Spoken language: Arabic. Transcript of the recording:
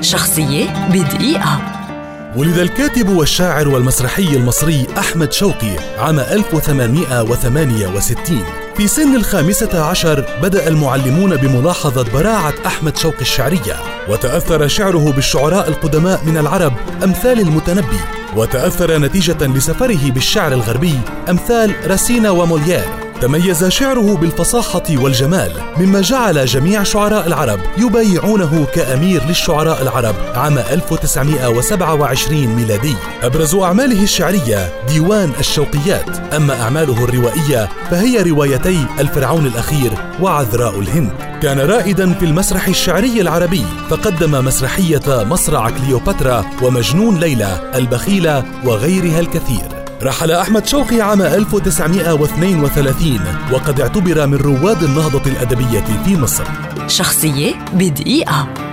شخصية بدقيقة. ولد الكاتب والشاعر والمسرحي المصري أحمد شوقي عام 1868 في سن الخامسة عشر بدأ المعلمون بملاحظة براعة أحمد شوقي الشعرية وتأثر شعره بالشعراء القدماء من العرب أمثال المتنبي وتأثر نتيجة لسفره بالشعر الغربي أمثال راسينا وموليير تميز شعره بالفصاحة والجمال مما جعل جميع شعراء العرب يبايعونه كأمير للشعراء العرب عام 1927 ميلادي. أبرز أعماله الشعرية ديوان الشوقيات. أما أعماله الروائية فهي روايتي الفرعون الأخير وعذراء الهند. كان رائدا في المسرح الشعري العربي فقدم مسرحية مصرع كليوباترا ومجنون ليلى البخيلة وغيرها الكثير. رحل أحمد شوقي عام 1932 وقد اعتبر من رواد النهضة الأدبية في مصر. شخصية بدقيقة.